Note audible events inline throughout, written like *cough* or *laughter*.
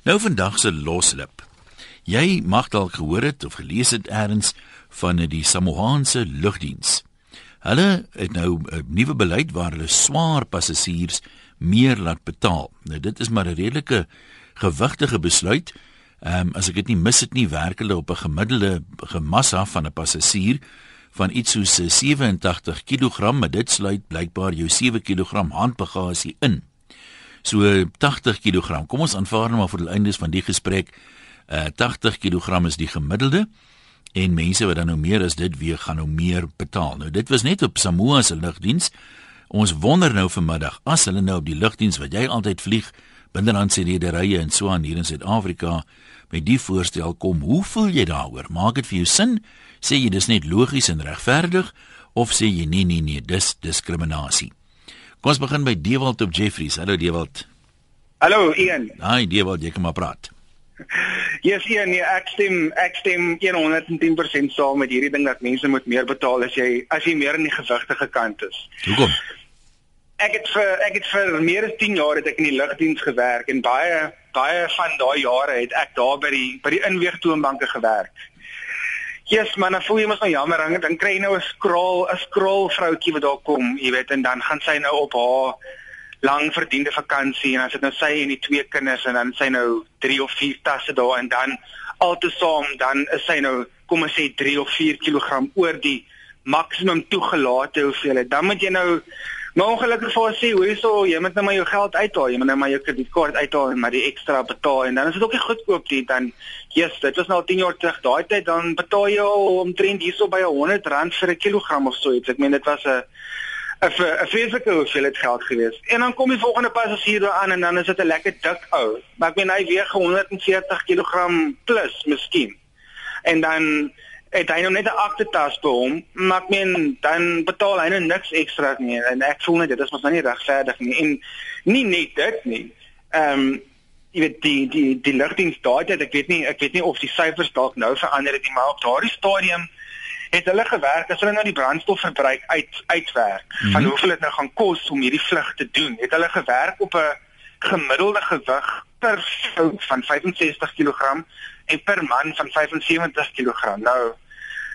Nou vandag se loslip. Jy mag dalk gehoor het of gelees het eers van die Samoaanse lugdiens. Hulle het nou 'n nuwe beleid waar hulle swaar passasiers meer laat betaal. Nou dit is maar 'n redelike gewigtige besluit. Ehm um, as ek dit nie mis het nie, werk hulle op 'n gemiddelde gemassa van 'n passasier van iets soos 87 kg, maar dit sluit blykbaar jou 7 kg handbagasie in. So 80 kg. Kom ons aanvaar nou maar vir die eindes van die gesprek, uh 80 kg is die gemiddelde en mense wat dan nou meer as dit weeg gaan nou meer betaal. Nou dit was net op Samoa se lugdiens. Ons wonder nou vanmiddag as hulle nou op die lugdiens wat jy altyd vlieg binnelandse rederye en so aan hier in Suid-Afrika met die voorstel kom, hoe voel jy daaroor? Maak dit vir jou sin? Sê jy dis net logies en regverdig of sê jy nee nee nee, dis diskriminasie? Kom ons begin by Dewald op Jeffries. Hallo Dewald. Hallo Ian. Haai Dewald, jy kom maar praat. Yes Ian, nee, ek stem ek stem 110% saam met hierdie ding dat mense moet meer betaal as jy as jy meer in die gewigtige kant is. Hoekom? Ek het vir ek het vir meer as 10 jaar het ek in die lugdiens gewerk en baie baie van daai jare het ek daar by die by die inweegtoonbanke gewerk. Jesus man, dan voel jy mos nou jammer, dan kry jy nou 'n skraal, 'n skraal vroutjie wat daar kom, jy weet, en dan gaan sy nou op haar lang verdiende vakansie en as dit nou sy en die twee kinders en dan sy nou 3 of 4 tasse daar en dan altesaam dan is sy nou kom ons sê 3 of 4 kg oor die maksimum toegelate hoeveelheid. Dan moet jy nou Maar ongelukkig vir sê, hoe is jy moet nou maar jou geld uithaal, jy moet nou maar jou kredietkaart uithaal en maar die ekstra betaal en dan is dit ook nie goedkoop nie dan yes, dit was nou 10 jaar terug. Daai tyd dan betaal jy omtrent hierso by 'n R100 vir 'n kilogram of so iets. Ek meen dit was 'n 'n vreeslike hoeveelheid geld geweest. En dan kom die volgende passasier daar aan en dan is dit 'n lekker dik ou. Maar ek meen hy weeg 140 kg plus miskien. En dan het hy nou net 'n aktetas by hom, maar ek meen dan betaal hy nou niks ekstra nie en ek voel net dit is mos nou nie regverdig nie en nie net dit nie. Ehm um, jy weet die die die lugdiens daai tyd ek weet nie ek weet nie of die syfers dalk nou verander het nie maar op daardie stadium het hulle gewerk as hulle nou die brandstofverbruik uit uitwerk mm -hmm. van hoeveel dit nou gaan kos om hierdie vlug te doen het hulle gewerk op 'n gemiddelde gewig per vrou van 65 kg en per man van 75 kg. Nou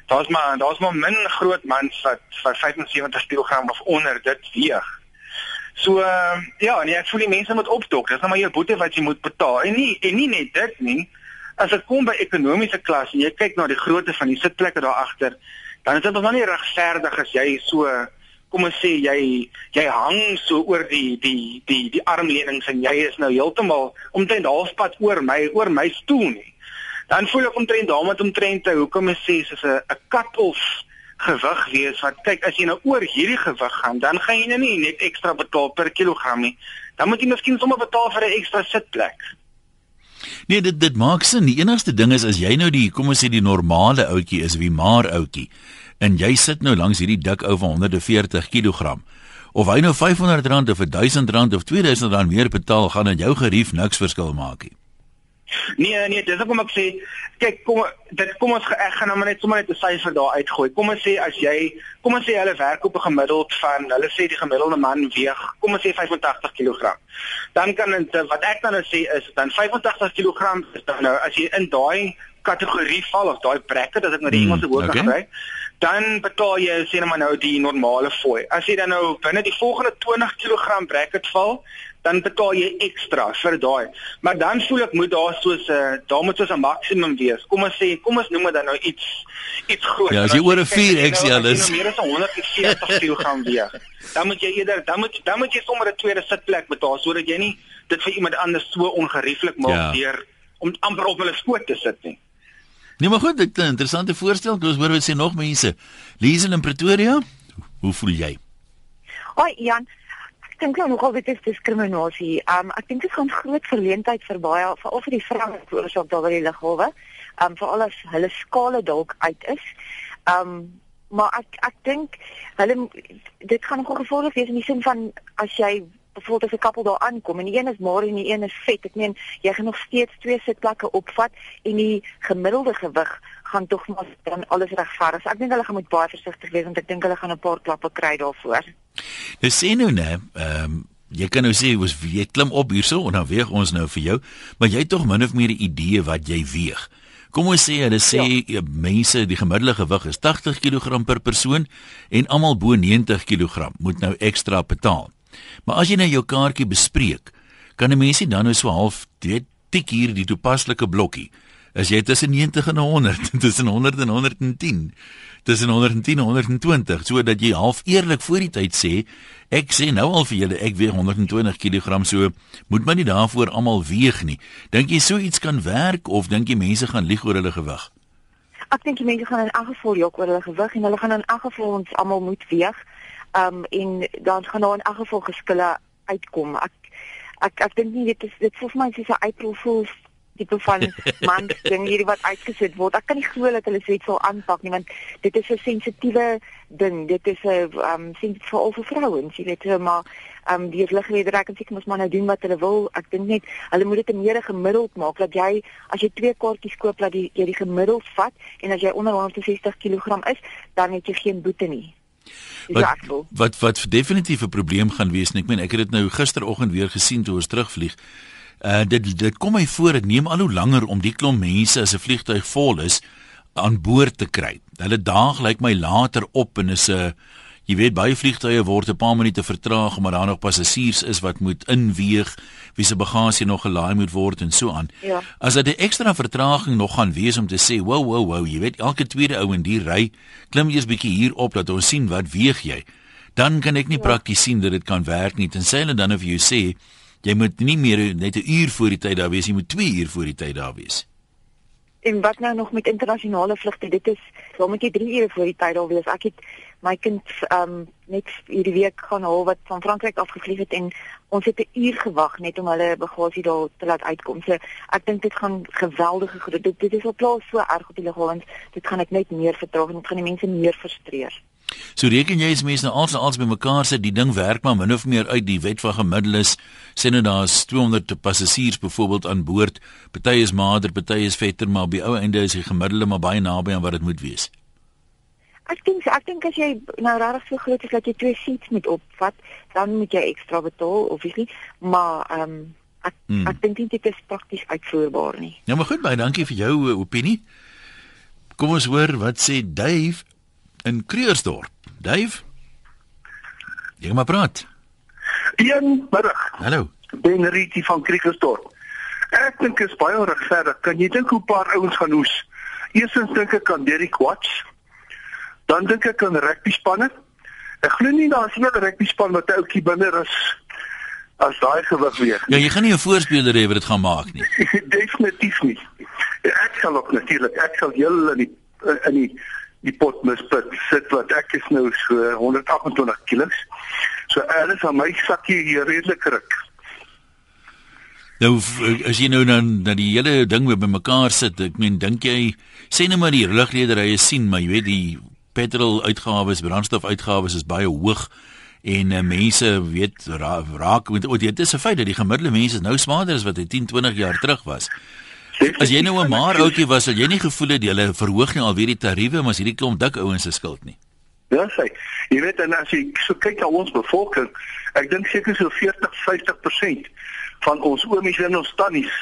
daar's maar daar's maar min groot mans wat wat 75 kg of onder dit weeg. So uh, ja, nee, ek voel die mense moet opdok. Dis nou maar jou boete wat jy moet betaal. En nie en nie net dit nie. As dit kom by ekonomiese klas en jy kyk na die grootte van die sitplekke daar agter, dan is dit nog nie regverdig as jy so kom ons sê jy jy hang so oor die die die die armlenings en jy is nou heeltemal omtrent halfpad oor my oor my stoel nie. Dan voel ek omtrent daarmee omtrent hoekom ek sê soos 'n 'n kat-off gewig wees wat kyk as jy nou oor hierdie gewig gaan dan gaan jy nou nie net ekstra betaal per kilogram nie. Dan moet jy miskien sommer betaal vir 'n ekstra sitplek. Nee, dit dit maak sin. Die enigste ding is as jy nou die kom ons sê die normale ouetjie is wie maar ouetjie en jy sit nou langs hierdie dik ou van 140 kg. Of hy nou R500 of R1000 of R2000 meer betaal, gaan aan jou gerief niks verskil maak nie. Nee nee, dis hoekom ek sê, kyk, kom dit kom ons ek gaan nou maar net sommer net 'n syfer daar uitgooi. Kom ons sê as jy, kom ons sê hulle werk op 'n gemiddeld van, hulle sê die gemiddelde man weeg, kom ons sê 85 kg. Dan kan dit wat ek dan nou sê is dan 85 kg is dan nou as jy in daai kategorie val of daai bracket as ek nou die hmm, Engelse woord kan gebruik. Dan betaal jy sê net maar nou die normale fooi. As jy dan nou binne die volgende 20 kg bracket val, dan betaal jy ekstra vir daai. Maar dan voel ek moet daar soos 'n uh, eh, daar moet soos 'n maksimum wees. Kom ons sê, kom ons noem dit dan nou iets iets groot. Ja, as jy oor 'n 4XL nou, is, nou meer as 140 kg weeg. Dan moet jy eerder dan moet dan moet jy sommer 'n tweede sitplek betaal sodat jy nie dit vir iemand anders so ongerieflik maak ja. deur om amper op hulle skoot te sit nie. Nee, maar goed, dit is 'n interessante voorstel. Ons hoor wat sê nog mense. Liesel in Pretoria, hoe voel jy? Hoi Jan, ek dink nou nogal dit is diskriminasie. Um ek dink dit gaan groot verleentheid vir baie veral vir die vroue veroorsaak daar by die lughawe. Um veral as hulle skale dalk uit is. Um maar ek ek dink hulle dit gaan nogal gevolg wees in die sin van as jy bijvoorbeeld as 'n koppel daar aankom en die een is maar en die een is vet. Ek meen jy gaan nog steeds twee sitplekke opvat en die gemiddelde gewig gaan tog maar dan alles regverdig. So ek dink hulle gaan moet baie versigtig wees want ek dink hulle gaan 'n paar klappe kry daarvoor. Dis sien nou net, ehm um, jy kan nou sê ons jy klim op hierso en dan weeg ons nou vir jou, maar jy het tog min of meer 'n idee wat jy weeg. Kom ons sê hulle sê ja. mense die gemiddelde gewig is 80 kg per persoon en almal bo 90 kg moet nou ekstra betaal. Maar as jy nou jou kaartjie bespreek, kan 'n mensie dan nou so half weet tik hier die toepaslike blokkie. As jy tussen 90 en 100, *laughs* tussen 100 en 110, tussen 110 en 120, sodat jy half eerlik voor die tyd sê, ek sê nou al vir julle ek weeg 120 kg, so moet my nie daarvoor almal weeg nie. Dink jy so iets kan werk of dink jy mense gaan lieg oor hulle gewig? Ek dink die mense gaan in elk geval jok oor hulle gewig en hulle gaan in elk geval ons almal moet weeg. Um en dan gaan daar in elk geval geskille uitkom. Ek ek ek dink nie dit is dit voel vir my soos 'n uitrolvoel tipe van *laughs* man ding hierdie wat uitgesit word. Ek kan nie glo dat hulle so iets sal aanpak nie want dit is 'n sensitiewe ding. Dit is 'n um sensitief vir al vir vrouens, jy weet, maar um die liggeleerders kan seker mos maar nou doen wat hulle wil. Ek dink net hulle moet dit meer gemiddeld maak dat jy as jy twee kaartjies koop dat jy die gemiddeld vat en as jy onder 160 kg is, dan het jy geen boete nie. Wat, wat wat definitief 'n probleem gaan wees en ek meen ek het dit nou gisteroggend weer gesien toe ons terugvlieg. Uh dit dit kom my voor dit neem al hoe langer om die klomp mense as 'n vliegtuig vol is aan boord te kry. Hulle daag lyk my later op en is 'n uh, Jy weet baie vliegtye word 'n paar minute vertraag omdat daar nog passasiers is wat moet inweeg, wie se bagasie nog gelaai moet word en so aan. Ja. As dit 'n ekstra vertraging nog gaan wees om te sê, "Wow, wow, wow, jy weet elke tweede ou in die ry klim eers bietjie hier op dat ons sien wat weeg jy." Dan kan ek nie ja. prakties sien dat dit kan werk nie. Tensy hulle dan of jy sê, jy moet nie meer net 'n uur voor die tyd daar wees, jy moet 2 uur voor die tyd daar wees. En wat nou nog met internasionale vlugte? Dit is, dan moet jy 3 ure voor die tyd daar wees. Ek het my kind um net hierdie week gaan haal wat van Frankryk af gevlieg het en ons het 'n uur gewag net om hulle bagasie daar te laat uitkom. So ek dink dit gaan geweldige goed. Dit dit is al plaas so erg op die lughawens. Dit gaan dit net meer vertraag en dit gaan die mense meer frustreer. So reken jy as mense nou alsa als bymekaar sit, die ding werk maar min of meer uit die wet van gemiddeles. Sien nou daar's 200 passasiers byvoorbeeld aan boord. Party is maarder, party is vetter, maar op die ou einde is die gemiddelde maar baie naby aan wat dit moet wees. Ek dink ek dink as jy nou regtig so groot is dat jy twee seats moet opvat, dan moet jy ekstra betaal nie, maar ehm um, ek hmm. ek dink dit is prakties uitvoerbaar nie. Ja, maar goed, baie dankie vir jou uh, opinie. Kom ons hoor wat sê Dave in Kreursdorp. Dave? Jy maar praat. Goeiemiddag. Hallo. Ben Riti van Kreursdorp. Ek dink dit is baie regverdig. Kan jy dink hoe 'n paar ouens gaan hoes? Eerstens dink ek aan Derek Watts Dan dink ek aan rugby spanne. Ek glo nie daar is 'n rugby span wat 'n ouetjie binne is as daai gewig weeg. Ja, jy gaan nie 'n voorspeler hê wat dit gaan maak nie. *laughs* Definitief nie. Ek sal ook natuurlik, ek sal julle in die in die die pot misput sit wat ek is nou so 128 kg. So alles aan my sakkie hier redelik ruk. Nou as jy nou dan dat die hele ding weer bymekaar sit, ek meen dink jy sê net maar die ruglederye sien, maar jy weet die petrol uitgawes, brandstof uitgawes is baie hoog en uh, mense weet ra raak met oh, dit is 'n feit dat die gemiddelde mense nou smaarder is wat hy 10, 20 jaar terug was. As jy nou 'n maar ouetjie was, sal jy nie gevoel het jy verhoog nie alweer die tariewe, maar as hierdie klomp dik ouens se skuld nie. Ja, sê. Jy weet en as jy so kyk na ons bevolking, ek dink seker so 40, 50% van ons oomies en ons tannies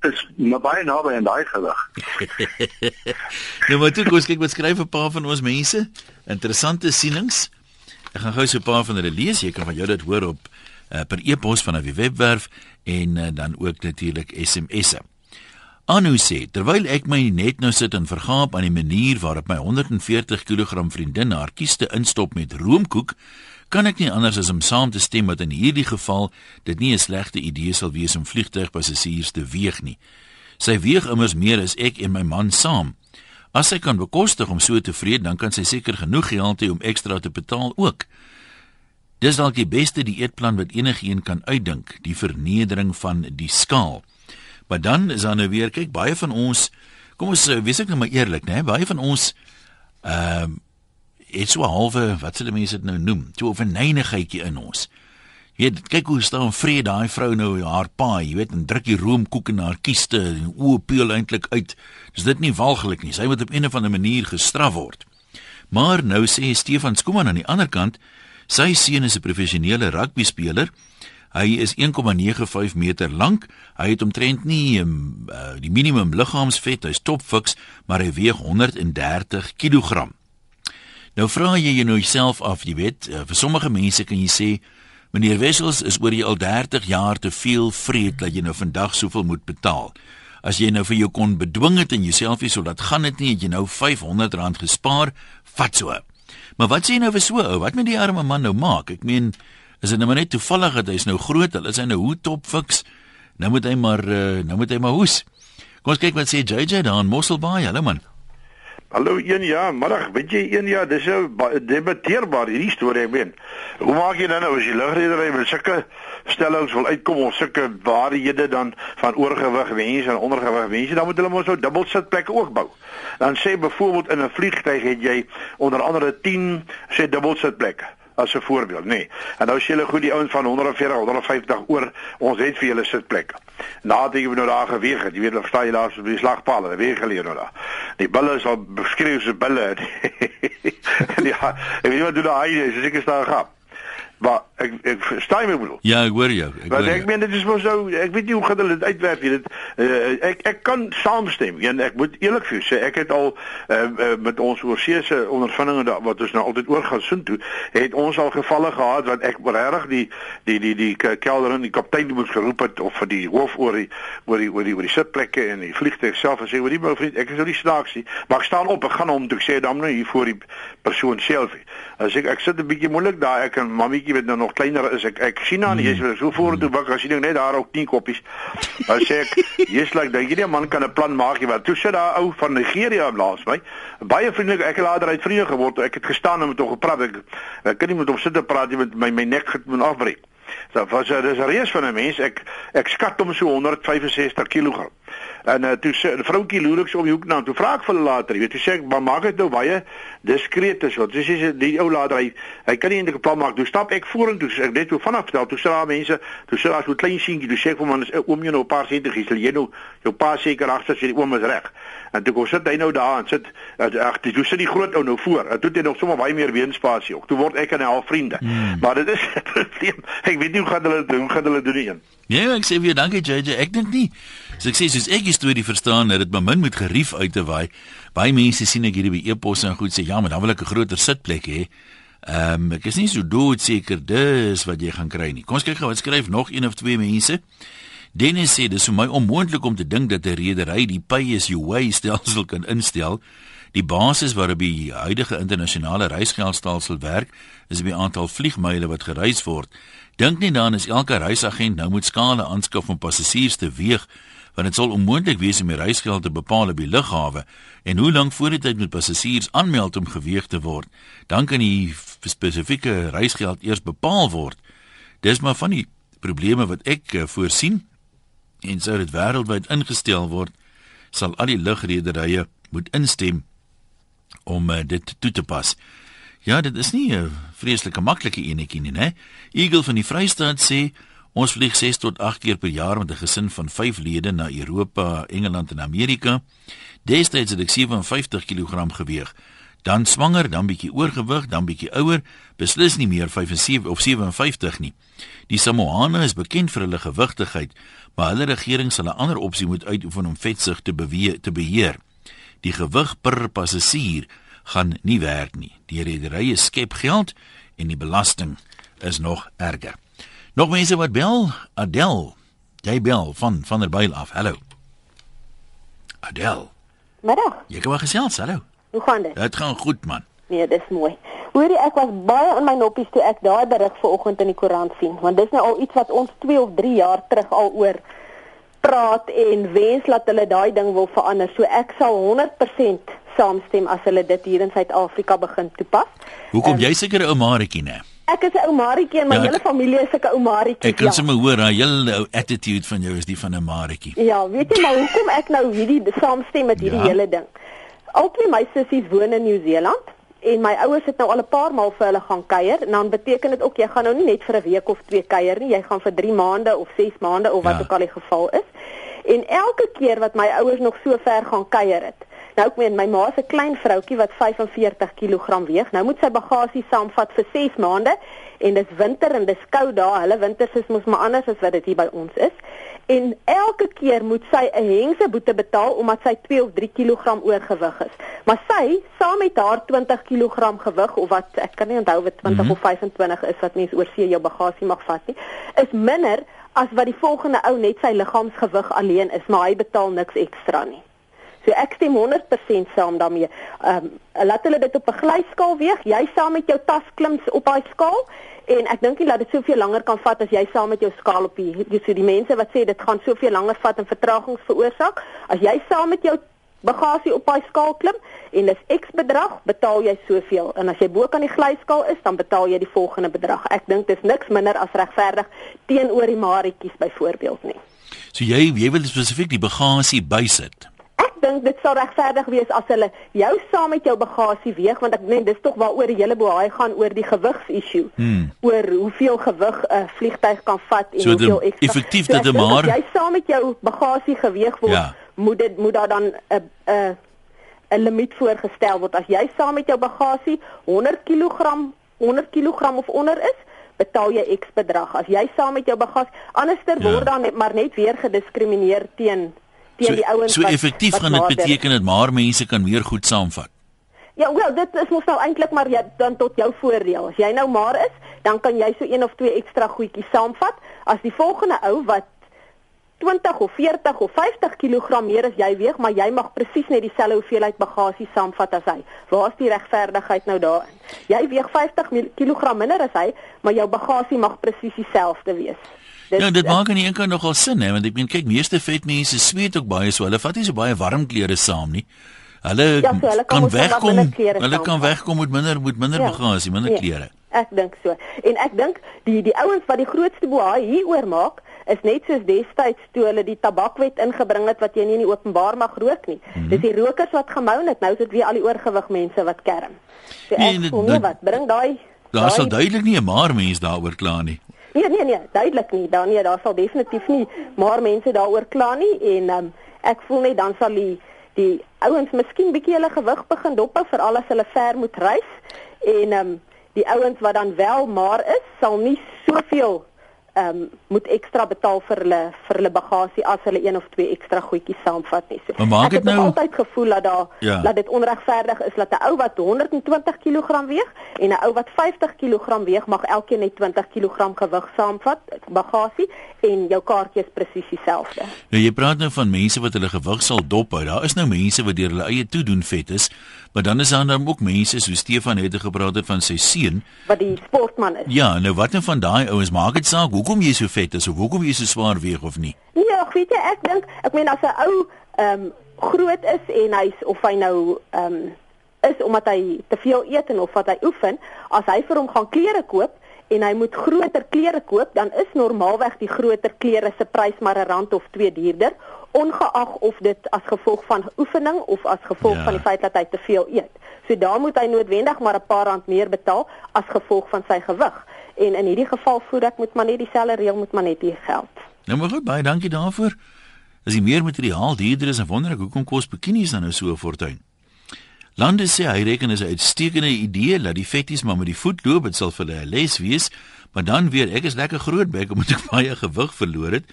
is maar baie naby aan daai gewig. *laughs* nou maar toe kom kyk wat skryf 'n paar van ons mense. Interessante sienings. Ek gaan gou so 'n paar van hulle lees. Jy kan van jou dit hoor op uh, per e-pos van 'n webwerf en uh, dan ook natuurlik SMS'e. Anu sê terwyl ek my net nou sit en vergaap aan die manier waarop my 140 kg vriendin haar kieste instop met roomkoek kan ek nie anders as om saam te stem dat in hierdie geval dit nie 'n slegte idee sal wees om vliegtuigpassasiers te weeg nie. Sy weeg immers meer as ek en my man saam. As sy kan bekostig om so tevrede, dan kan sy seker genoeg geld hê om ekstra te betaal ook. Dis dalk die beste dieetplan wat enigiemand kan uitdink, die vernedering van die skaal. Maar dan is daar nou weer, kyk, baie van ons, kom ons eh, wees ek nou maar eerlik, né? Baie van ons ehm uh, het so halwe wat sê die mense dit nou noem, so 'n verneinigheidjie in ons. Jy weet, kyk hoe staan vrede daai vrou nou haar pa, jy weet, en druk die roomkoek in haar kieste en o, peel eintlik uit. Dis dit nie walglik nie. Sy moet op 'n of ander manier gestraf word. Maar nou sê Stefan Skooman aan die ander kant, sy seun is 'n professionele rugby speler. Hy is 1,95 meter lank. Hy het omtrent nie um, uh, die minimum liggaamsvet, hy's topfiks, maar hy weeg 130 kg. Nou vra jy jou nou self af, jy weet, uh, vir sommige mense kan jy sê meneer Wessels is oor die al 30 jaar te veel vreed dat jy nou vandag soveel moet betaal. As jy nou vir jou kon bedwing het en jouself nie so laat gaan dit nie, het jy nou R500 gespaar, vat so. Maar wat sê jy nou vir so ou? Wat moet die arme man nou maak? Ek meen, is dit nou net toevallig dat hy's nou groot, hulle is hy nou hoe top fiks. Nou moet hy maar uh, nou moet hy maar hoes. Kom ons kyk wat sê JJ daar in Mosselbaai. Hallo man. Hallo een ja, middag. Weet jy een ja, dis 'n debatteerbaar hierdie storie ek meen. Hoe maak jy dan nou as jy lugredery met sulke stellings wil uitkom of sulke waarhede dan van oorgewig mense en ondergewig mense, dan moet hulle mos nou dubbel sitplekke ook bou. Dan sê byvoorbeeld in 'n vliegtyg het jy onder andere 10 sê dubbel sitplekke as 'n voorbeeld, nê. Nee. En nou sê hulle goed die ouens van 140, 150 oor, ons het vir julle sitplekke. Nadat jy nou daar geweeg het, jy weet, staan jy daar so by die slagpaal, dan weer geleer nou daar. Die bulle is al beskryf so bulle. *laughs* ja, ek weet nie wat doen daai, is seker staan gehad. Maar ek ek verstaan my bedoel. Ja, ek hoor jou. Ek hoor. Ek meen dit is mos so ek weet nie hoe gaan hulle dit uitwerk nie. Dit uh, ek ek kan saamstem. En ek moet eerlik vir jou sê ek het al uh, uh, met ons oorseese ondervindinge wat ons nou altyd oor gaan soen toe, het ons al gevalle gehad wat ek regtig die die die die kelder en die kaptein moes geroep het of vir die hoof oor die oor die oor die oor die sitplekke en die vliegtuig self en sê oor die my vriend, ek is nou nie snaaks nie, maar ek staan op, ek gaan hom toe sê dan nou hier voor die persoon self. As ek ek sit 'n bietjie moeilik daar ek en mammie bietjie wat nou nog kleiner is. Ek ek sien aan jy's so vorentoe bak as jy net daar ook 10 koppies. Dan sê ek *laughs* jy's like dat hierdie man kan 'n plan maak wat toe sit daar ou van Nigeria laas my. Baie vriendelik. Ek het later uit vriende geword. Ek het gestaan en met hom gepraat. Ek, ek kan nie met hom sit en praat jy met my my nek het moet afbreek. So was dis 'n reus van 'n mens. Ek ek skat hom so 165 kg. En uh, toe sê ek so om die hoek na. Toe vra ek vir hulle later, jy weet, sê ek, "Maar maak dit nou baie diskreet is wat." Dis sê die ou later hy hy kan nie eintlik 'n plan maak. Toe stap ek vorentoe, sê ek net hoe vanaf vertel. Toe sê daar mense, toe sê daar so klein seentjie, toe sê ek vir man, "Oom jy nou 'n paar sente gisel jy nou jou pa seker agter sê die oom is reg." En toe kom sit hy nou daar en sit ag, toe sit die groot ou nou voor. En toe het hy nog sommer baie meer weenspasie ook. Toe word ek en hy al vriende. Hmm. Maar dit is *laughs* 'n probleem. Ek weet nie hoe gaan hulle doen, hoe gaan hulle doen nie. Ja, ek sê vir jou dankie JJ. Ek dink nie. So ek sê soos ek die storie verstaan dat dit my min met gerief uit te waai. Baie mense sien ek hierdie by e-posse en goed sê ja, maar dan wil ek 'n groter sitplek hê. Ehm um, ek is nie so doodseker dis wat jy gaan kry nie. Kom ons kyk gou wat skryf nog een of twee mense. Dennis sê dis vir my onmoontlik om te dink dat 'n redery die pay as you way stelsel kan instel. Die basis waarop die huidige internasionale reisgeldstelsel werk, is die aantal vliegmyle wat gereis word. Dink nie dan is elke reisagent nou moet skale aanskaf om passasiers te weeg want dit sal onmoontlik wees om die reisgeld te bepaal by lughawe en hoe lank voor die tyd moet passasiers aanmeld om geweeg te word. Dan kan die spesifieke reisgeld eers bepaal word. Dis maar van die probleme wat ek uh, voorsien en sou dit wêreldwyd ingestel word, sal al die lugrederye moet instem om uh, dit toe te pas. Ja, dit is nie 'n vreeslike maklike enetjie nie, né? Eagle van die Vrystaat sê ons vlieg 6 tot 8 keer per jaar met 'n gesin van 5 lede na Europa, Engeland en Amerika. Destyds het ek 57 kg geweeg. Dan swanger, dan bietjie oorgewig, dan bietjie ouer, beslis nie meer 75 of 57 nie. Die Samoane is bekend vir hulle gewigtigheid, maar hulle regering sal 'n ander opsie moet uitoefen om vetsug te beweeg te beheer. Die gewig per passasier gaan nie werk nie. Die rederye skep geld en die belasting is nog erger. Nog mense wat bel? Adel. Jy bel van van der Byl af. Hallo. Adel. Middag. Jy kom gesels, hallo. Hoe gaan dit? Dit gaan goed man. Nee, dis mooi. Hoorie, ek was baie in my noppies toe ek daai berig vanoggend in die koerant sien, want dis nou al iets wat ons 2 of 3 jaar terug al oor praat en wens dat hulle daai ding wil verander. So ek sal 100% saamstem as hulle dit hier in Suid-Afrika begin toepas. Hoekom um, jy seker 'n ou maretjie nê? Ek is 'n ou maretjie en my ja, hele familie is 'n ou maretjie. Ek kan ja. sommer hoor daai hele attitude van jou is die van 'n maretjie. Ja, weet jy maar hoekom ek nou hierdie saamstem met hierdie ja. hele ding? Albei my sissies woon in Nieu-Seeland en my ouers het nou al 'n paar maal vir hulle gaan kuier en dan beteken dit ook jy gaan nou nie net vir 'n week of twee kuier nie, jy gaan vir 3 maande of 6 maande of wat ja. ook al die geval is. En elke keer wat my ouers nog so ver gaan kuier het, Nou ek meen my ma se klein vroutjie wat 45 kg weeg. Nou moet sy bagasie saamvat vir 6 maande en dis winter en dis koud daar. Hulle winters is mos maar anders as wat dit hier by ons is. En elke keer moet sy 'n hengse boete betaal omdat sy 2 of 3 kg oorgewig is. Maar sy, saam met haar 20 kg gewig of wat ek kan nie onthou wat 20 mm -hmm. of 25 is wat mens oor see jou bagasie mag vat nie, is minder as wat die volgende ou net sy liggaamsgewig alleen is, maar hy betaal niks ekstra nie. So ek stem 100% saam daarmee. Ehm um, laat hulle dit op 'n glyskaal weeg. Jy saam met jou tas klim op daai skaal en ek dink nie dat dit soveel langer kan vat as jy saam met jou skaal op die dis so die mense wat sê dit gaan soveel langer vat en vertragings veroorsaak. As jy saam met jou bagasie op daai skaal klim en dis X bedrag, betaal jy soveel. En as jy bo kan die glyskaal is, dan betaal jy die volgende bedrag. Ek dink dis niks minder as regverdig teenoor die maritjies byvoorbeeld nie. So jy jy wil spesifiek die bagasie bysit dink dit sou regverdig wees as hulle jou saam met jou bagasie weeg want ek meen dis tog waaroor die hele boei gaan oor die gewigsissue. Hmm. Oor hoeveel gewig 'n uh, vliegtyg kan vat en so hoeveel ekstra. Effektief so dit maar jy saam met jou bagasie geweeg word, ja. moet dit moet daar dan 'n 'n 'n limiet voorgestel word. As jy saam met jou bagasie 100 kg 100 kg of onder is, betaal jy X bedrag. As jy saam met jou bagasie anderster ja. word dan net maar net weer gediskrimineer teen teen so, die ouens so wat So effektief gaan dit beteken dat maar mense kan meer goed saamvat. Ja, wel, dit is mos nou eintlik maar ja, dan tot jou voordeel. As jy nou maar is, dan kan jy so een of twee ekstra goedjies saamvat. As die volgende ou wat 20 of 40 of 50 kg meer as jy weeg, maar jy mag presies net dieselfde hoeveelheid bagasie saamvat as hy. Waar is die regverdigheid nou daarin? Jy weeg 50 kg minder as hy, maar jou bagasie mag presies dieselfde wees. Dit, ja, dit maak aan die een kant nogal sin hè, want ek meen kyk, meeste vet mense sweet ook baie so. Hulle vat nie so baie warm klere saam nie. Hulle, ja, so, hulle kan, kan wegkom. Hulle kan wegkom met minder met minder ja, bagasie, minder nee, klere. Ek dink so. En ek dink die die ouens wat die grootste boei hieroor maak is net soos destyds toe hulle die tabakwet ingebring het wat jy nie in die openbaar mag rook nie. Mm -hmm. Dis die rokers wat gemou het. Nou is dit weer al die oorgewig mense wat kerm. So nee, ek voel nie wat bring daai Daar sal duidelik nie 'n maar mens daaroor kla nie. Nee nee nee, duidelik nie. Dan nee, daar sal definitief nie maar mense daaroor kla nie en um, ek voel net dan sal die die ouens miskien bietjie hulle gewig begin dophou vir al as hulle ver moet reis en um, die ouens wat dan wel maar is, sal nie soveel ehm um, moet ekstra betaal vir hulle vir hulle bagasie as hulle een of twee ekstra goedjies saamvat nie. So, ek het nou altyd gevoel dat daar ja. dat dit onregverdig is dat 'n ou wat 120 kg weeg en 'n ou wat 50 kg weeg mag elkeen net 20 kg gewig saamvat bagasie en jou kaartjie is presies dieselfde. Nou jy praat nou van mense wat hulle gewig sal dophou. Daar is nou mense wat deur hulle eie toedoen vet is, maar dan is daar dan ook mense so Stefan het gepraat het van sy seun wat die sportman is. Ja, nou wat nou van daai ouens maak dit saak hoekom jy so vet is of hoekom jy so swaar weeg of nie? Ja, ek weet jy ek dink ek meen as 'n ou ehm um, groot is en hy's of hy nou ehm um, is omdat hy te veel eet en of wat hy oefen, as hy vir hom gaan klere koop en hy moet groter klere koop, dan is normaalweg die groter klere se prys maar 'n rand of 2 duurder, ongeag of dit as gevolg van oefening of as gevolg ja. van die feit dat hy te veel eet. So daar moet hy noodwendig maar 'n paar rand meer betaal as gevolg van sy gewig. En in hierdie geval voel ek moet maar net dieselfde reël moet maar net hier geld. Nou maar goed, baie dankie daarvoor. As jy meer materiaal duurder is, dan wonder ek hoekom kos bikinis dan nou so 'n fortuin. Lande sê hy reken is 'n uitstekende idee dat die fetties maar met die voet loop, dit sal vir hulle 'n les wees, maar dan weer ek is lekker groot bek omdat ek *laughs* baie gewig verloor het.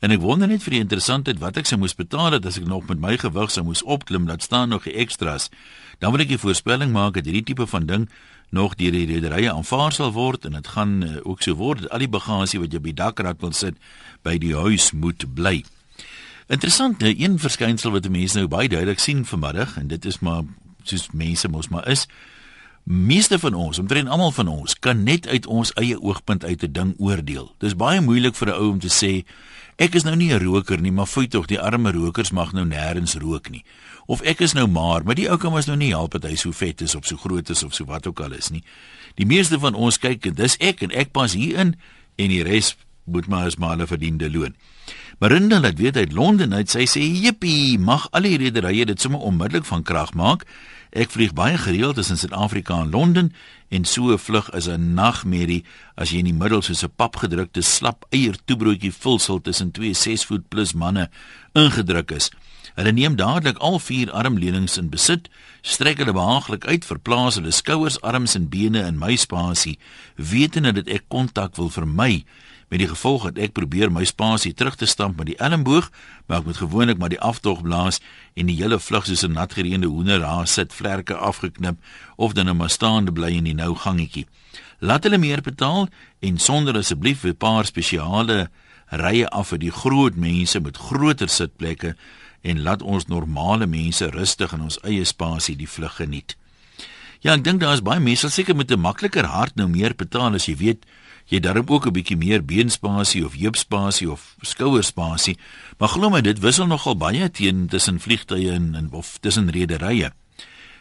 En ek wonder net vir die interessantheid wat ek sou moes betaal het as ek nog met my gewig sou moes opklim, dat staan nog die extras. Dan wil ek 'n voorspelling maak dat hierdie tipe van ding nog deur die rederye aanvaar sal word en dit gaan uh, ook so word dat al die bagasie wat jy die dakrad wil sit by die huis moet bly. Interessant, nou, een verskynsel wat mense nou baie duidelik sien vanmiddag en dit is maar soos mense mos maar is. Meeste van ons, omtrent almal van ons, kan net uit ons eie oogpunt uit 'n ding oordeel. Dis baie moeilik vir 'n ou om te sê ek is nou nie 'n roker nie, maar fooi tog die arme rokers mag nou nêrens rook nie. Of ek is nou maar, maar die ou kan mos nou nie help dat hy so vet is of so groot is of so wat ook al is nie. Die meeste van ons kyk en dis ek en ek pas hier in en die res moet maar as male verdiende loon. Marinda laat weet uit Londen uit sy sê jippie mag al die rederye dit sommer onmiddellik van krag maak. Ek vlieg baie gereeld tussen Suid-Afrika en Londen en so 'n vlug is 'n nagmerrie as jy in die middel soos 'n papgedrukte slap eier toebroodjie vulsel tussen twee 6 voet plus manne ingedruk is. Hulle neem dadelik al vier armleunings in besit, strek hulle behaaglik uit, verplaas hulle skouers, arms en bene in my spasie, wetende dat ek kontak wil vermy met die gevolg dat ek probeer my spasie terug te stamp met die elmboog, maar ek moet gewoonlik maar die aftog blaas en die hele vlug soos 'n natgereende hoender daar sit, vlerke afgeknip of dan net maar staande bly in die nou gangetjie. Laat hulle meer betaal en sonder asseblief 'n paar spesiale rye af vir die groot mense met groter sitplekke en laat ons normale mense rustig in ons eie spasie die vlug geniet. Ja, ek dink daar is baie mense seker met 'n makliker hart nou meer betaal as jy weet jy darm ook 'n bietjie meer beenspasie of heupspasie of skouerspasie, maar glo my dit wissel nogal baie teen tussen vliegtye en, en of tussen rederye.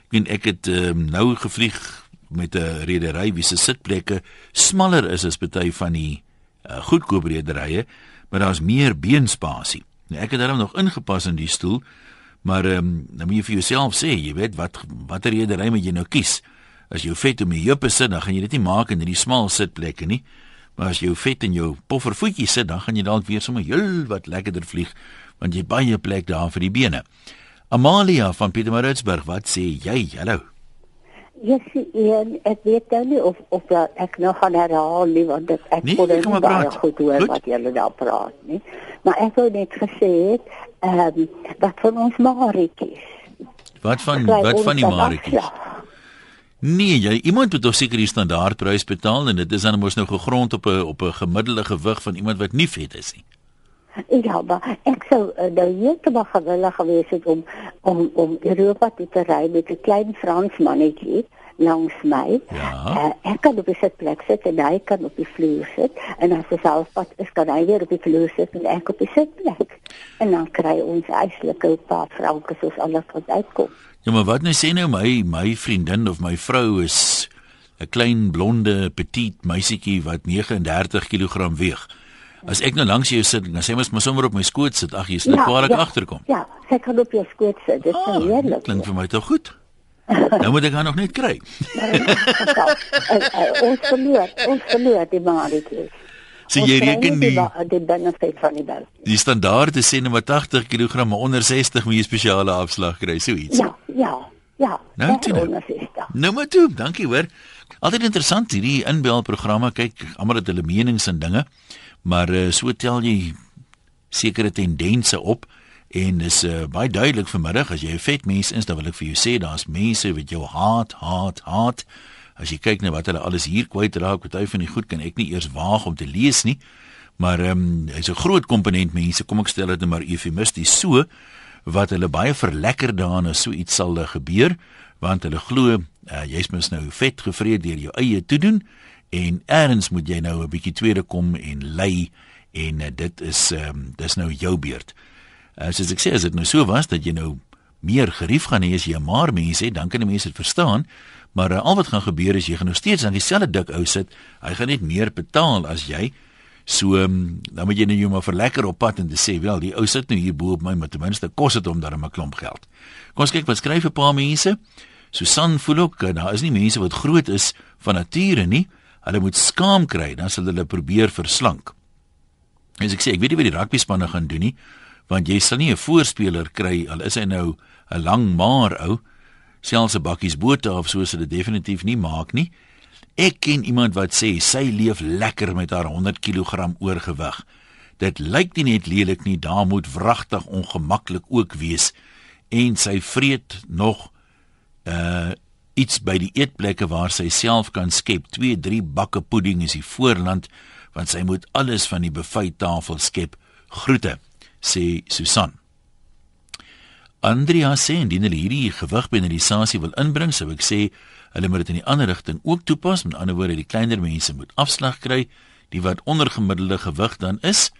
Ek weet ek het um, nou gevlieg met 'n redery wie se sitplekke smaller is as baie van die uh, goedkoop rederye, maar daar's meer beenspasie. Nou, ek het daarom nog ingepas in die stoel, maar ehm um, dan moet jy vir jouself sê, jy weet wat watter redery moet jy nou kies? As jy vet om die heupe sit, dan gaan jy dit nie maak in hierdie smal sitplekke nie. Maar as jy vet in jou poffervoetjie sit, dan gaan jy dalk weer sommer heel wat lekkerder vlieg, want jy baie plek daar vir die bene. Amalia van Pietermaritzburg, wat sê jy? Hallo. Ja, sien, ek weet dan nie of of dat ek nog gaan herhaal nie want dit ek Nee, kon dit maar nie baie goed hoor Goed. wat julle daar praat nie. Maar ek wou net gesê het, ehm um, wat van ons Maritjies. Wat van wat van die afslag? Nee, jy iemand moet tog seker die standaardprys betaal en dit is dan mos nou gegrond op 'n op 'n gemiddelde gewig van iemand wat nie vet is nie. Ja, maar ek sou uh, nou heeltemal gewillig gewees het om om om Europa toe te ry met 'n klein Frans mannetjie langs my. Ja. Uh, ek kan op die sitplek sit en hy kan op die vloer sit en as hy selfpad is kan hy weer op die vloer sit en ek op die sitplek. En dan kry ons eislike paar vrouens soos alles wat uitkom. Ja, maar wat nou sê nou my my vriendin of my vrou is 'n klein blonde petit meisietjie wat 39 kg weeg. As ek nou langs jou sit, dan sê mens maar sommer op my skoot sit. Ag, jy sal ja, kwaadlik agterkom. Ja, sy kan op jou skoot sit. Dit is Ah, nou dit heerlik. klink vir my tog goed. Nou moet ek haar nog net kry. uh, *laughs* uh, ons verloor, ons verloor die. So Ons jy kry reken nie die ba- die benefit van die bel. die standaard is sê net maar 80 kg, onder 60 moet jy spesiale afslag kry, so iets. Ja, ja, ja. Nou, toe nou. dit. Nou maar toe, dankie hoor. Altyd interessant hierdie inbelprogramme. Kyk, almal het hulle menings en dinge, maar uh, so tel jy sekere tendense op en dis uh, baie duidelik vanmiddag as jy 'n vet mens is, dan wil ek vir jou sê daar's mense wat jou haat, haat, haat. As jy kyk na wat hulle alles hier kwyt raak, party van die goed kan ek nie eers waag om te lees nie. Maar ehm um, hy's 'n groot komponent mense, kom ek stel dit nou maar eufemisties so wat hulle baie verlekker daarna so iets sal gebeur want hulle glo uh, jy's mos nou vet gevreet deur jou eie toedoen en eers moet jy nou 'n bietjie tweede kom en lei en uh, dit is um, dis nou jou beurt. Uh, soos ek sê as dit nou so was dat jy nou meer gerief gaan hê as jy maar mense het, dan kan die mense dit verstaan. Maar uh, al wat gaan gebeur is jy gaan nog steeds aan dieselfde dik ou sit. Hy gaan net meer betaal as jy. So um, dan moet jy nou jou maar verlekker op pad en te sê, wel, die ou sit nou hier bo op my, maar ten minste kos dit hom dan 'n klomp geld. Kom ons kyk wat skryf 'n paar mense. Susan voel ook uh, daar is nie mense wat groot is van nature nie. Hulle moet skaam kry, dan sal hulle probeer verslank. As ek sê, ek weet nie wat die rugby spanne gaan doen nie, want jy sal nie 'n voorspeler kry al is hy nou 'n lang maar ou, selfs 'n bakkies bote of so sal dit definitief nie maak nie. Ek ken iemand wat sê sy leef lekker met haar 100 kg oorgewig. Dit lyk nie net lelik nie, daar moet wragtig ongemaklik ook wees en sy vreet nog uh iets by die eetplekke waar sy self kan skep. 2, 3 bakke pudding is die voorland want sy moet alles van die buffettafel skep. Groete, sê Susan. Andrea sê indien hulle hierdie gewigpenalisasie wil inbring, sou ek sê hulle moet dit in die ander rigting ook toepas. Met ander woorde, die kleiner mense moet afslag kry, die wat ondergemiddelde gewig dan is.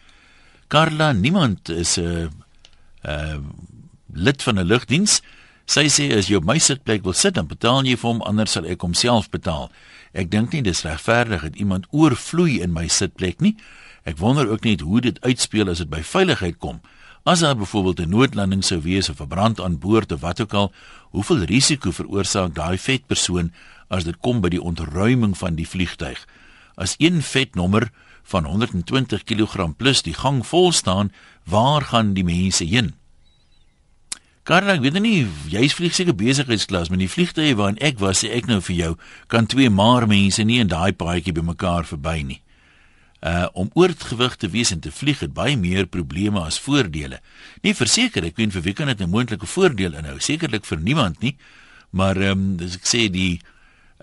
Carla, niemand is 'n uh, uh lid van 'n lugdiens. Sy sê as jy op my sitplek wil sit, dan betaal jy vir hom, anders sal ek homself betaal. Ek dink nie dis regverdig dat iemand oorvloei in my sitplek nie. Ek wonder ook net hoe dit uitspeel as dit by veiligheid kom. As daar byvoorbeeld 'n noodlanding sou wees of 'n brand aan boord of wat ook al, hoeveel risiko veroorsaak daai vet persoon as dit kom by die ontruiming van die vliegtyg? As een vetnommer van 120 kg plus die gang vol staan, waar gaan die mense heen? Karla, ek weet nie jy's vlieg seker besigheidsklas, maar die vliegtye waarin ek was, sê ek nou vir jou, kan twee maar mense nie in daai paadjie bymekaar verby nie. Uh om oorgewig te wees en te vlieg het baie meer probleme as voordele. Nie verseker, ek weet vir wie kan dit 'n moontlike voordeel inhou? Sekerlik vir niemand nie. Maar ehm um, as ek sê die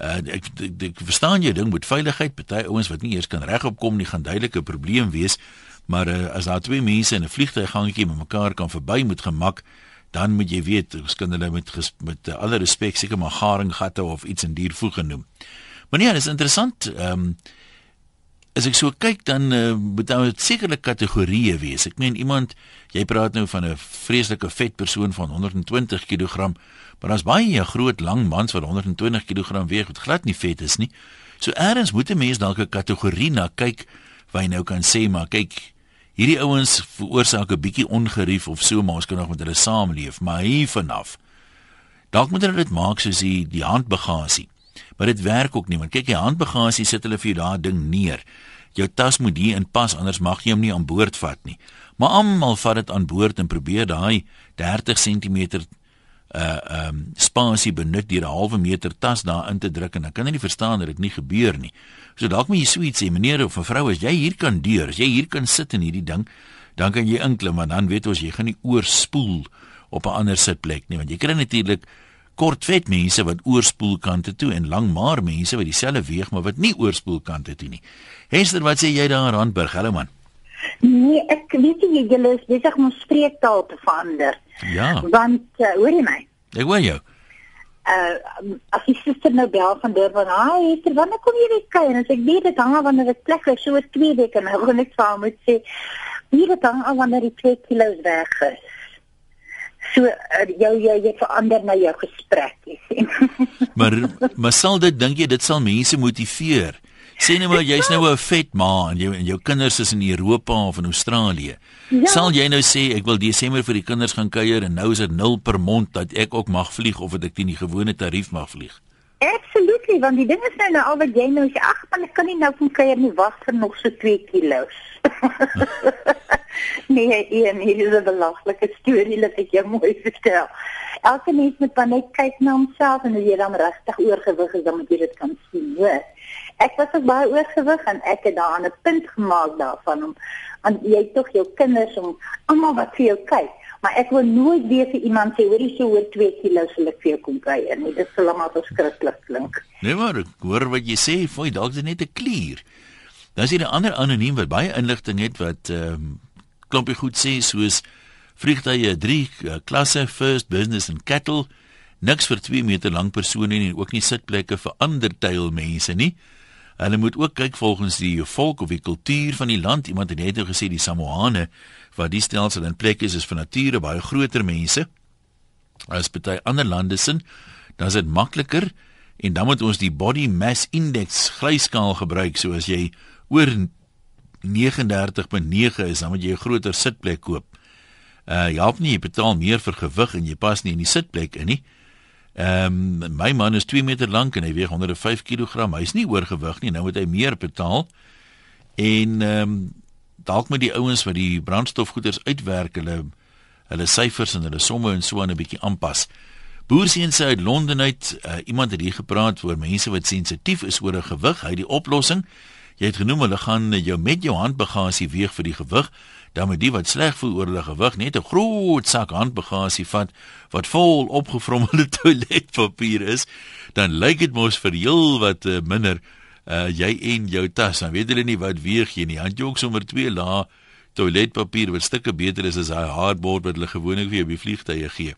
uh ek, ek, ek verstaan jy ding met veiligheid, party ouens wat nie eers kan regop kom nie, gaan duidelik 'n probleem wees. Maar uh, as daar twee mense in 'n vliegtuiggangetjie met mekaar kan verby met gemak, dan moet jy weet, ons kan hulle met met uh, alle respek seker maar garinggatte of iets in diervoer genoem. Maar nee, dit is interessant. Ehm um, as ek so kyk dan uh, moet daar sekerlik kategorieë wees. Ek meen iemand, jy praat nou van 'n vreeslike vet persoon van 120 kg, maar daar's baie groot lang mans wat 120 kg weeg wat glad nie vet is nie. So eers moet 'n mens dalk 'n kategorie na kyk waar jy nou kan sê maar kyk hierdie ouens veroorsaak 'n bietjie ongerief of so maar ons kan nog met hulle saamleef, maar hier vanaf dalk moet hulle dit maak soos die die handbagasie maar dit werk ook nie want kyk jy handbagasie sit hulle vir jou daai ding neer jou tas moet hier in pas anders mag jy hom nie aan boord vat nie maar almal vat dit aan boord en probeer daai 30 cm uh um spasie benut deur 'n halwe meter tas daarin te druk en dan kan jy nie verstaan dat dit nie gebeur nie. So dalk moet jy so iets sê, meneer of mevrou, as jy hier kan deur, as jy hier kan sit in hierdie ding, dan kan jy inklim, maar dan weet ons jy gaan nie oorspoel op 'n ander sitplek nie, want jy kry natuurlik kort vet mense wat oorspoel kante toe en lang maar mense wat dieselfde weeg maar wat nie oorspoel kante toe nie. Hester, wat sê jy daar in Randburg? Hallo man. Nee, ek weet nie julle is besig om spreektaal te verander. Ja. Want uh, hoor jy my? Ek hoor jou. Uh as jy sister nou bel van Durban, "Haai, Hester, wanneer kom jy weer kuier?" En ek weet dit hang af wanneer dit plek is, so is 2 weke nou. Ek wil net vir hom moet sê, "Hier dit hang af wanneer die 2 kg weg is." So uh, jou jy jy verander nou jou gesprek, jy *laughs* sien. maar maar sal dit dink jy dit sal mense motiveer? Sê net maar jy's nou 'n vet ma en jou en jou kinders is in Europa of in Australië. Ja. Sal jy nou sê ek wil Desember vir die kinders gaan kuier en nou is dit 0 per mond dat ek ook mag vlieg of dat ek teen die gewone tarief mag vlieg? Absolutely, want die ding is nou nou al wat jy nou sê, ag man, ek kan nie nou van kuier nie, wag vir nog so 2 kg. *laughs* nee, Ian, hier is 'n belaglike storie wat ek jou mooi vertel. Elke mens moet dan net kyk na homself en as jy dan regtig oorgewig is, dan moet jy dit kan sien, hoor. Ek was ook baie oorgewig en ek het daaraan 'n punt gemaak daarvan om aan jy tog jou kinders om almal wat vir jou kyk. Maar ek wil nooit weer vir iemand sê hoor jy so oor 2 kg sal ek vir jou kom kuier nie. Dit sal maar verskriklik klink. Nee maar, hoor wat jy sê, fooi dalk is net 'n klier. Dan is hier 'n ander anoniem wat baie inligting het wat ehm um, klompie goed sê soos vliegtye 3 uh, klasse first business and cattle niks vir 2 meter lank persone en ook nie sitplekke vir ander teilmense nie. Hulle moet ook kyk volgens die volk of die kultuur van die land. Iemand het net gesê die Samoane wat die stelsel in plek is is van nature baie groter mense as baie ander lande sin. Dan is dit makliker en dan moet ons die body mass index glyskaal gebruik. So as jy oor 39.9 is, dan moet jy 'n groter sitplek koop. Uh jy help nie jy betaal meer vir gewig en jy pas nie in die sitplek in nie. Ehm um, my man is 2 meter lank en hy weeg 105 kg. Hy's nie oorgewig nie. Nou moet hy meer betaal. En ehm um, dalk met die ouens wat die brandstofgoeders uitwerk, hulle hulle syfers en hulle somme en so aan 'n bietjie aanpas. Boerseun sê uit Londen uit, uh, iemand het hier gepraat oor mense wat sensitief is oor 'n gewig. Hy het die oplossing. Jy het genoem hulle gaan jou met jou handbagasie weeg vir die gewig dan moet die wat sleg voel oor hulle gewig net 'n groot sak handbagasie vat wat vol opgevrommelde *laughs* toiletpapier is, dan lyk dit mos vir heel wat uh, minder uh, jy en jou tas. Dan weet hulle nie wat weeg jy nie. Handjie ook sommer twee lae toiletpapier wat stukke beter is as daai hardboard wat hulle gewoonlik vir jou by vliegtye gee.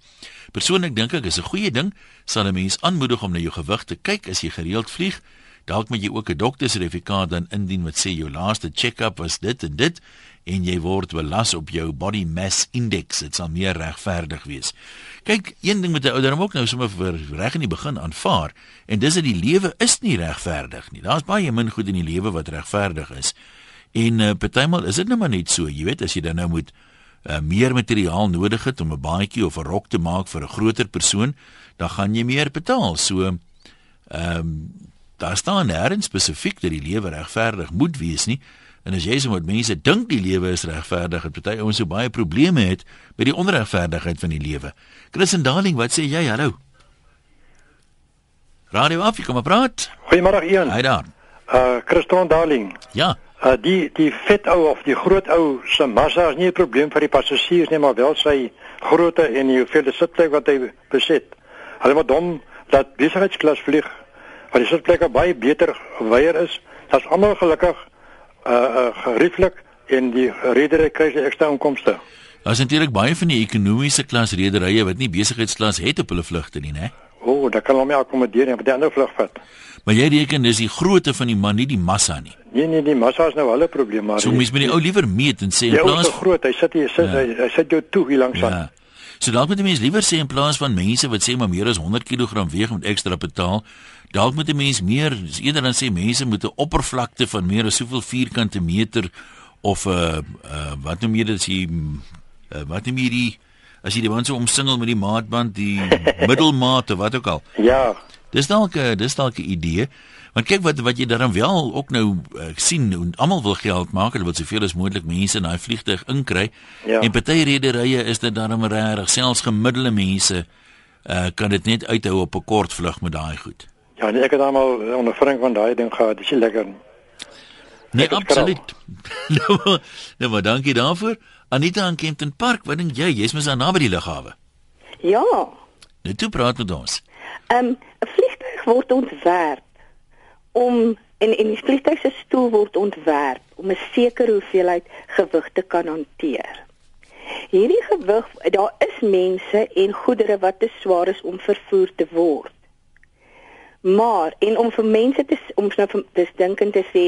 Persoonlik dink ek is 'n goeie ding, sal 'n mens aanmoedig om na jou gewig te kyk as jy gereeld vlieg. Dalk moet jy ook 'n doktersertifikaat dan indien wat sê jou laaste check-up was dit en dit en jy word belas op jou body mass index. Dit sal meer regverdig wees. Kyk, een ding met 'n ouer ook nou sommer vir reg in die begin aanvaar en dis dat die lewe is nie regverdig nie. Daar's baie min goed in die lewe wat regverdig is. En uh, partymal is dit nou maar net so, jy weet, as jy dan nou moet uh, meer materiaal nodig het om 'n baadjie of 'n rok te maak vir 'n groter persoon, dan gaan jy meer betaal. So ehm um, daar staan nêrens spesifiek dat die lewe regverdig moet wees nie En as jy sê wat mense dink die lewe is regverdig, het party ouens so baie probleme het met die onregverdigheid van die lewe. Chris en Darling, wat sê jy? Hallo. Radio af, kom maar praat. Goeiemôre Ian. Hi daar. Uh Christon Darling. Ja. Uh die die vet ou of die groot ou se massa is nie 'n probleem vir die passasiers nie, maar wel sy grootte en die hoeveelheid sitplek wat hy besit. Hulle moet hom dat besigheidsklas vlieg waar die sitplekke baie beter weier is. Dit's almal gelukkig uh uh gerieflik en die redery kry sy ekstra inkomste. Daar's natuurlik baie van die ekonomiese klas rederye wat nie besigheidsklas het op hulle vlugte nie, né? O, oh, dat kan hom nie akkommodeer want die ander vlug vat. Maar jy reken dis die grootte van die man, nie die massa nie. Nee nee, die massa is nou hulle probleem maar. So mens moet die ou liewer meet en sê in plaas plaas van groot, hy sit hier, sit, ja. hy, hy sit jou toe hier langs aan. Ja. So dalk moet die mens liewer sê in plaas van mense wat sê maar meer as 100 kg weeg moet ekstra betaal, dalk moet 'n mens meer eerder dan sê mense moet 'n oppervlakte van meer as soveel vierkante meter of 'n uh, uh, wat noem jy dit as jy uh, wat noem jy die as jy die so omsingel met die maatband die *laughs* middelmaat of wat ook al. Ja. Dis dalk 'n dis dalk 'n idee. Want kyk wat wat jy daarom wel ook nou uh, sien en almal wil geld maak, hulle wil soveel as moontlik mense in daai vliegtuig inkry. Ja. En party rederye is dit daarom reg, selfs gemiddelde mense uh, kan dit net uithou op 'n kort vlug met daai goed. Ja, nee, ek het almal ondervinding van daai ding gehad. Dis lekker. Nee, absoluut. *laughs* nou, nou, maar dankie daarvoor. Anita in Kempton Park, wat dink jy? Jy's mos daar naby die lughawe. Ja. Nou toe praat met ons. Ehm um, 'n vliegtuig word ontwerp om en en die vliegtuig se stoel word ontwerp om 'n sekere hoeveelheid gewig te kan hanteer. Hierdie gewig, daar is mense en goedere wat te swaar is om vervoer te word. Maar en om vir mense te om nou vir dis dinkend te sê,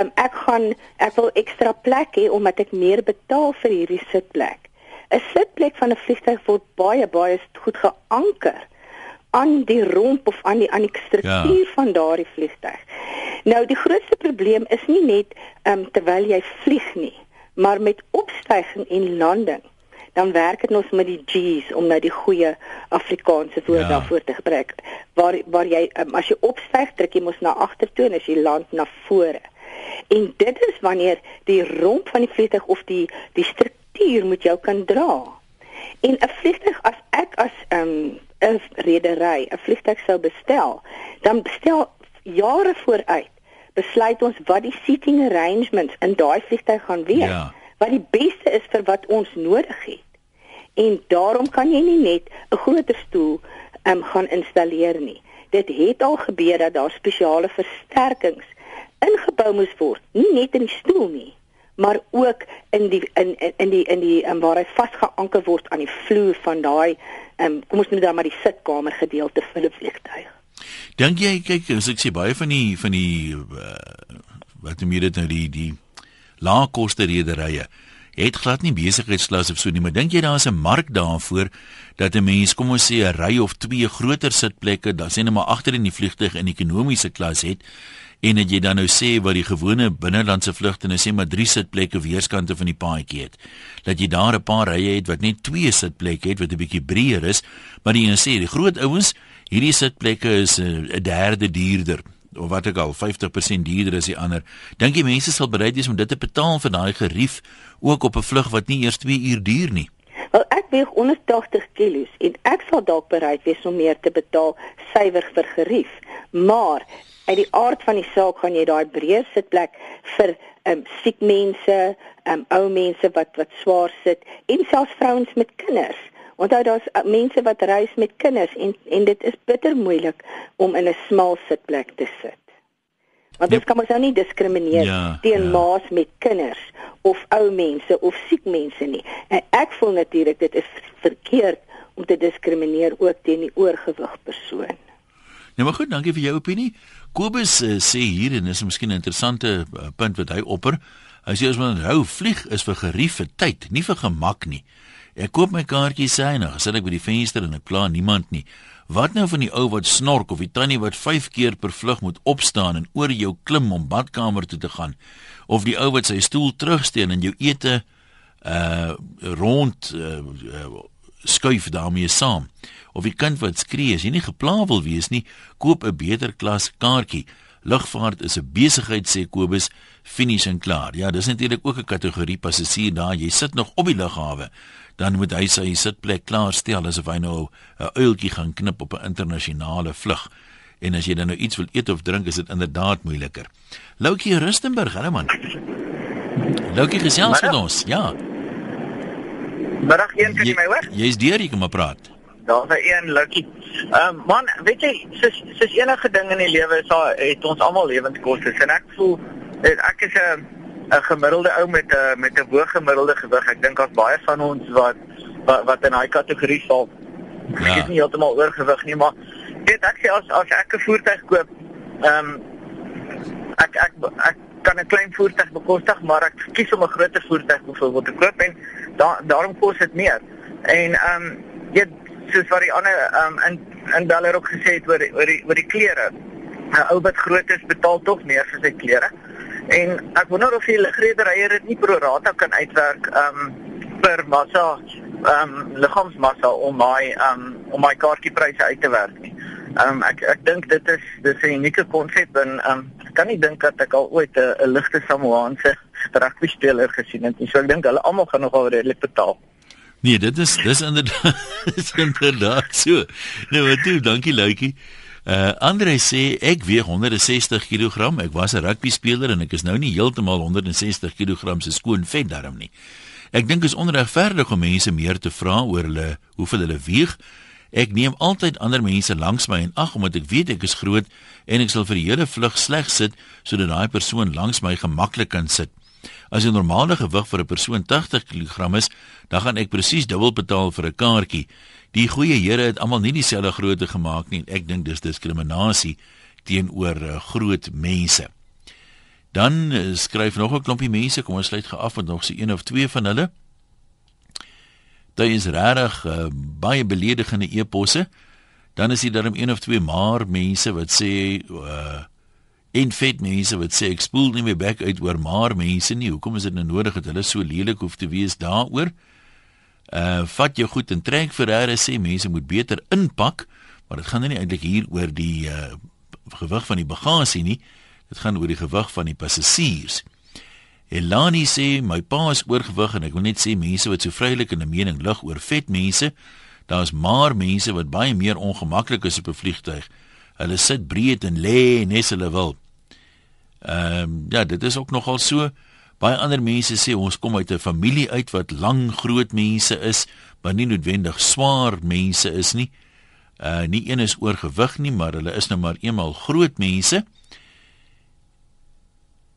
um, ek gaan ek wil ekstra plek hê omdat ek meer betaal vir hierdie sitplek. 'n Sitplek van 'n vliegtuig word baie baie goed geanker aan die romp of aan die aan die struktuur ja. van daardie vliegtuig. Nou die grootste probleem is nie net um, terwyl jy vlieg nie, maar met opstyging en landing dan werk dit ons met die G's om nou die goeie Afrikaanse woord ja. daarvoor te gebruik. Waar waar jy um, as jy opstyg, trek jy mos na agtertoe en as jy land na vore. En dit is wanneer die romp van die vliegtuig of die die struktuur moet jou kan dra. En 'n vliegtuig as ek as 'n um, 'n redery 'n vliegtuig sou bestel, dan bestel jare vooruit besluit ons wat die seating arrangements in daai vliegtuig gaan wees. Ja wat die beste is vir wat ons nodig het. En daarom kan jy nie net 'n groter stoel um, gaan installeer nie. Dit het al gebeur dat daar spesiale versterkings ingebou moes word, nie net in die stoel nie, maar ook in die in in die in die um, waar hy vasgeanker word aan die vloer van daai um, kom ons noem dit dan maar die sitkamer gedeelte van 'n vliegtuig. Dink jy kyk as ek sê baie van die van die uh, wat noem jy dit nou die die laagkoste rederye het glad nie besigheidsklas of so nie, maar dink jy daar is 'n mark daarvoor dat 'n mens kom ons sê 'n ry of twee groter sitplekke, dan sê net maar agter in die vliegtuig in ekonomiese klas het en dat jy dan nou sê wat die gewone binnelandse vlugte nou sê maar drie sitplekke weerskante van die paadjie het. Dat jy daar 'n paar rye het wat net twee sitplekke het wat 'n bietjie breër is, maar die een sê die groot ouens, hierdie sitplekke is 'n derde duurder of wat ek al 50% duurder as die ander. Dink jy mense sal bereid wees om dit te betaal vir daai gerief ook op 'n vlug wat nie eers 2 uur duur nie? Weeg 180 kg en ek sal dalk bereid wees om meer te betaal suiwer vir gerief. Maar uit die aard van die saak gaan jy daai breë sitplek vir ehm um, siek mense, ehm um, ou mense wat wat swaar sit en selfs vrouens met kinders Onthou daar's uh, mense wat reis met kinders en en dit is bitter moeilik om in 'n smal sitplek te sit. Want dit ja. kan mos nou nie diskrimineer ja, teen ja. ma's met kinders of ou mense of siek mense nie. En ek voel natuurlik dit is verkeerd om te diskrimineer ook teen die oorgewig persoon. Nou maar goed, dankie vir jou opinie. Kobus uh, sê hier en dis miskien 'n interessante uh, punt wat hy opper. Hy sê as mens hou vlieg is vir gerief vir tyd, nie vir gemak nie. Ek koop my kaartjie synig, sit ek by die venster en ek pla niemand nie. Wat nou van die ou wat snork of die tannie wat 5 keer per vlug moet opstaan en oor jou klim om badkamer toe te gaan? Of die ou wat sy stoel terugsteen en jou ete uh rond uh, uh skuif daarmee saam? Of die kind wat skree as jy nie gepla wil wees nie, koop 'n beter klas kaartjie. Lugvaart is 'n besigheid sê Kobus, finies en klaar. Ja, dis natuurlik ook 'n kategorie passasier daar. Jy sit nog op die lughawe, dan moet hy sy sitplek klaar stel asof hy nou 'n uiltjie gaan knip op 'n internasionale vlug. En as jy dan nou iets wil eet of drink, is dit inderdaad moeiliker. Loukie Rustenburg, hallo man. Loukie gesels met ons. Ja. Middag een kan jy my hoor? Jy's deur, jy kan maar praat. Daar's 'n een Loukie. Ehm um, man, weet jy, soos soos enige ding in die lewe is daar het ons almal lewenskoste en ek voel ek is 'n 'n gemiddelde ou met 'n met 'n hoë gemiddelde gewig. Ek dink daar's baie van ons wat wat, wat in daai kategorie val. Ja. Ek is nie heeltemal oorgewig nie, maar weet ek sê as as ek 'n voertuig koop, ehm um, ek ek ek kan 'n klein voertuig bekostig, maar ek kies om 'n groter voertuig byvoorbeeld te koop en da, daarom kos dit meer. En ehm um, jy soos wat die ander ehm um, in in Beller ook gesê het oor oor die oor die klere. 'n Ou wat groot is betaal tog meer vir sy klere. En ek wonder of die ligrederye dit nie pro rata kan uitwerk ehm um, per massa ehm um, liggaamsmassa om my ehm um, om my kaartjiepryse uit te werk nie. Ehm um, ek ek dink dit is dis 'n unieke konsep en ehm um, kan nie dink dat ek al ooit 'n ligte Samoaanse rugby speler gesien het nie. So ek dink hulle almal gaan nogal redelik betaal. Nee, dit is dis inderdaad *laughs* is inderdaad so. Nou, wat doen? Dankie Luitjie. Uh Andre sê ek weeg 160 kg. Ek was 'n rugby speler en ek is nou nie heeltemal 160 kg se skoon vet darm nie. Ek dink is onregverdig om mense meer te vra oor hulle hoeveel hulle weeg. Ek neem altyd ander mense langs my en ag omdat ek weet ek is groot en ek sal vir die hele vlug sleg sit sodat daai persoon langs my gemaklik kan sit. As die normale gewig vir 'n persoon 80 kg is, dan gaan ek presies dubbel betaal vir 'n kaartjie. Die goeie Here het almal nie dieselfde grootte gemaak nie en ek dink dis diskriminasie teenoor uh, groot mense. Dan uh, skryf nog 'n klompie mense, kom ons sluit geaf met nog so een of twee van hulle. Dit is regtig uh, baie beledigende eposse. Dan is daar dan een of twee maar mense wat sê uh en vet mense wat sê ek spoel nie meer back uit oor maar mense nie. Hoekom is dit nou nodig dat hulle so lelik hoef te wees daaroor? Uh vat jou goed en trek hulle sê mense moet beter inpak, maar dit gaan nou nie eintlik hier oor die uh gewig van die bagasie nie. Dit gaan oor die gewig van die passasiers. Elani sê my pa is oorgewig en ek wil net sê mense wat so vrylik in 'n mening lig oor vet mense, daar's maar mense wat baie meer ongemaklik is op 'n vliegtuig. Hulle sit breed en lê net hulle wil. Ehm um, ja, dit is ook nogal so. Baie ander mense sê ons kom uit 'n familie uit wat lang groot mense is, maar nie noodwendig swaar mense is nie. Uh nie een is oorgewig nie, maar hulle is nou maar eenmal groot mense.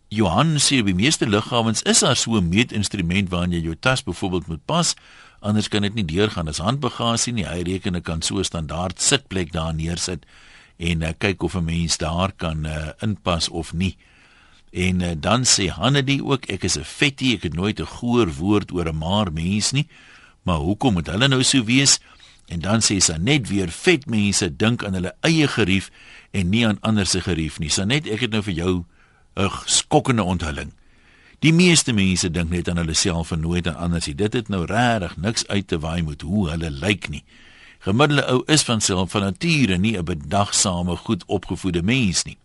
Johan sê by meeste lughawens is daar so 'n meetinstrument waarin jy jou tas byvoorbeeld moet pas, anders kan dit nie deurgaan as handbagasie nie. Hy reken ek kan so 'n standaard sitplek daar neersit en uh, kyk of 'n mens daar kan uh, inpas of nie. En uh, dan sê Hannedy ook ek is 'n vettie, ek het nooit 'n goeie woord oor 'n maar mens nie. Maar hoekom moet hulle nou so wees? En dan sê sy net weer vet mense dink aan hulle eie gerief en nie aan ander se gerief nie. Sanet, ek het nou vir jou 'n skokkende onthulling. Die meeste mense dink net aan hulle self en nooit aan ander nie. Dit het nou regtig niks uit te waai met hoe hulle lyk nie. Gemiddelde ou is van self van nature nie 'n bedagsame, goed opgevoede mens nie.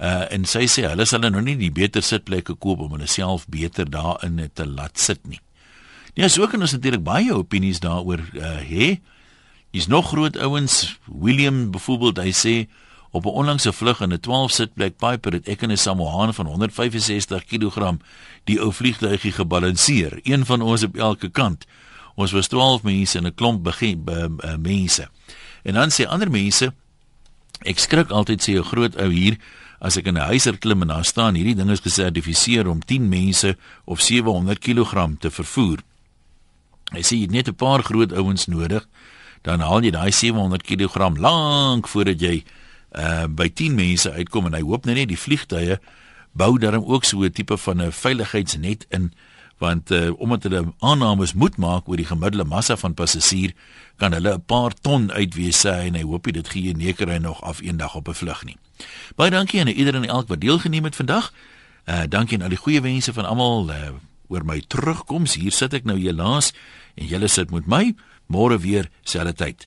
Uh en sy sê hulle sal nou nie die beter sitplekke koop om hulle self beter daarin te laat sit nie. Ja, so kan ons natuurlik baie opinies daaroor uh hê. Hier's nog groot ouens, William byvoorbeeld, hy sê op 'n onlangse vlug in 'n 12 sitplek Piper het ek in 'n Samoan van 165 kg die ou vliegtuigie gebalanseer, een van ons op elke kant. Ons was 12 mense in 'n klomp begin uh, mense. En dan sê ander mense ek skrik altyd sê 'n groot ou hier as ek in 'n huiser klim en daar staan hierdie ding is gesertifiseer om 10 mense of 700 kg te vervoer. Hy sê jy het net 'n paar groot ouens nodig, dan haal jy daai 700 kg lank voordat jy uh by 10 mense uitkom en hy hoop nou net die vliegtye bou daarom ook so 'n tipe van 'n veiligheidsnet in want uh, omdat hulle aannames moet maak oor die gemiddelde massa van passasier kan hulle 'n paar ton uitwees sê en hy hoop dit gee neker hy nog af eendag op 'n vlug nie. Baie dankie aan iedereen en elk wat deelgeneem het vandag. Uh dankie aan al die goeie wense van almal uh, oor my terugkoms. Hier sit ek nou helaas en julle sit met my môre weer selfde tyd.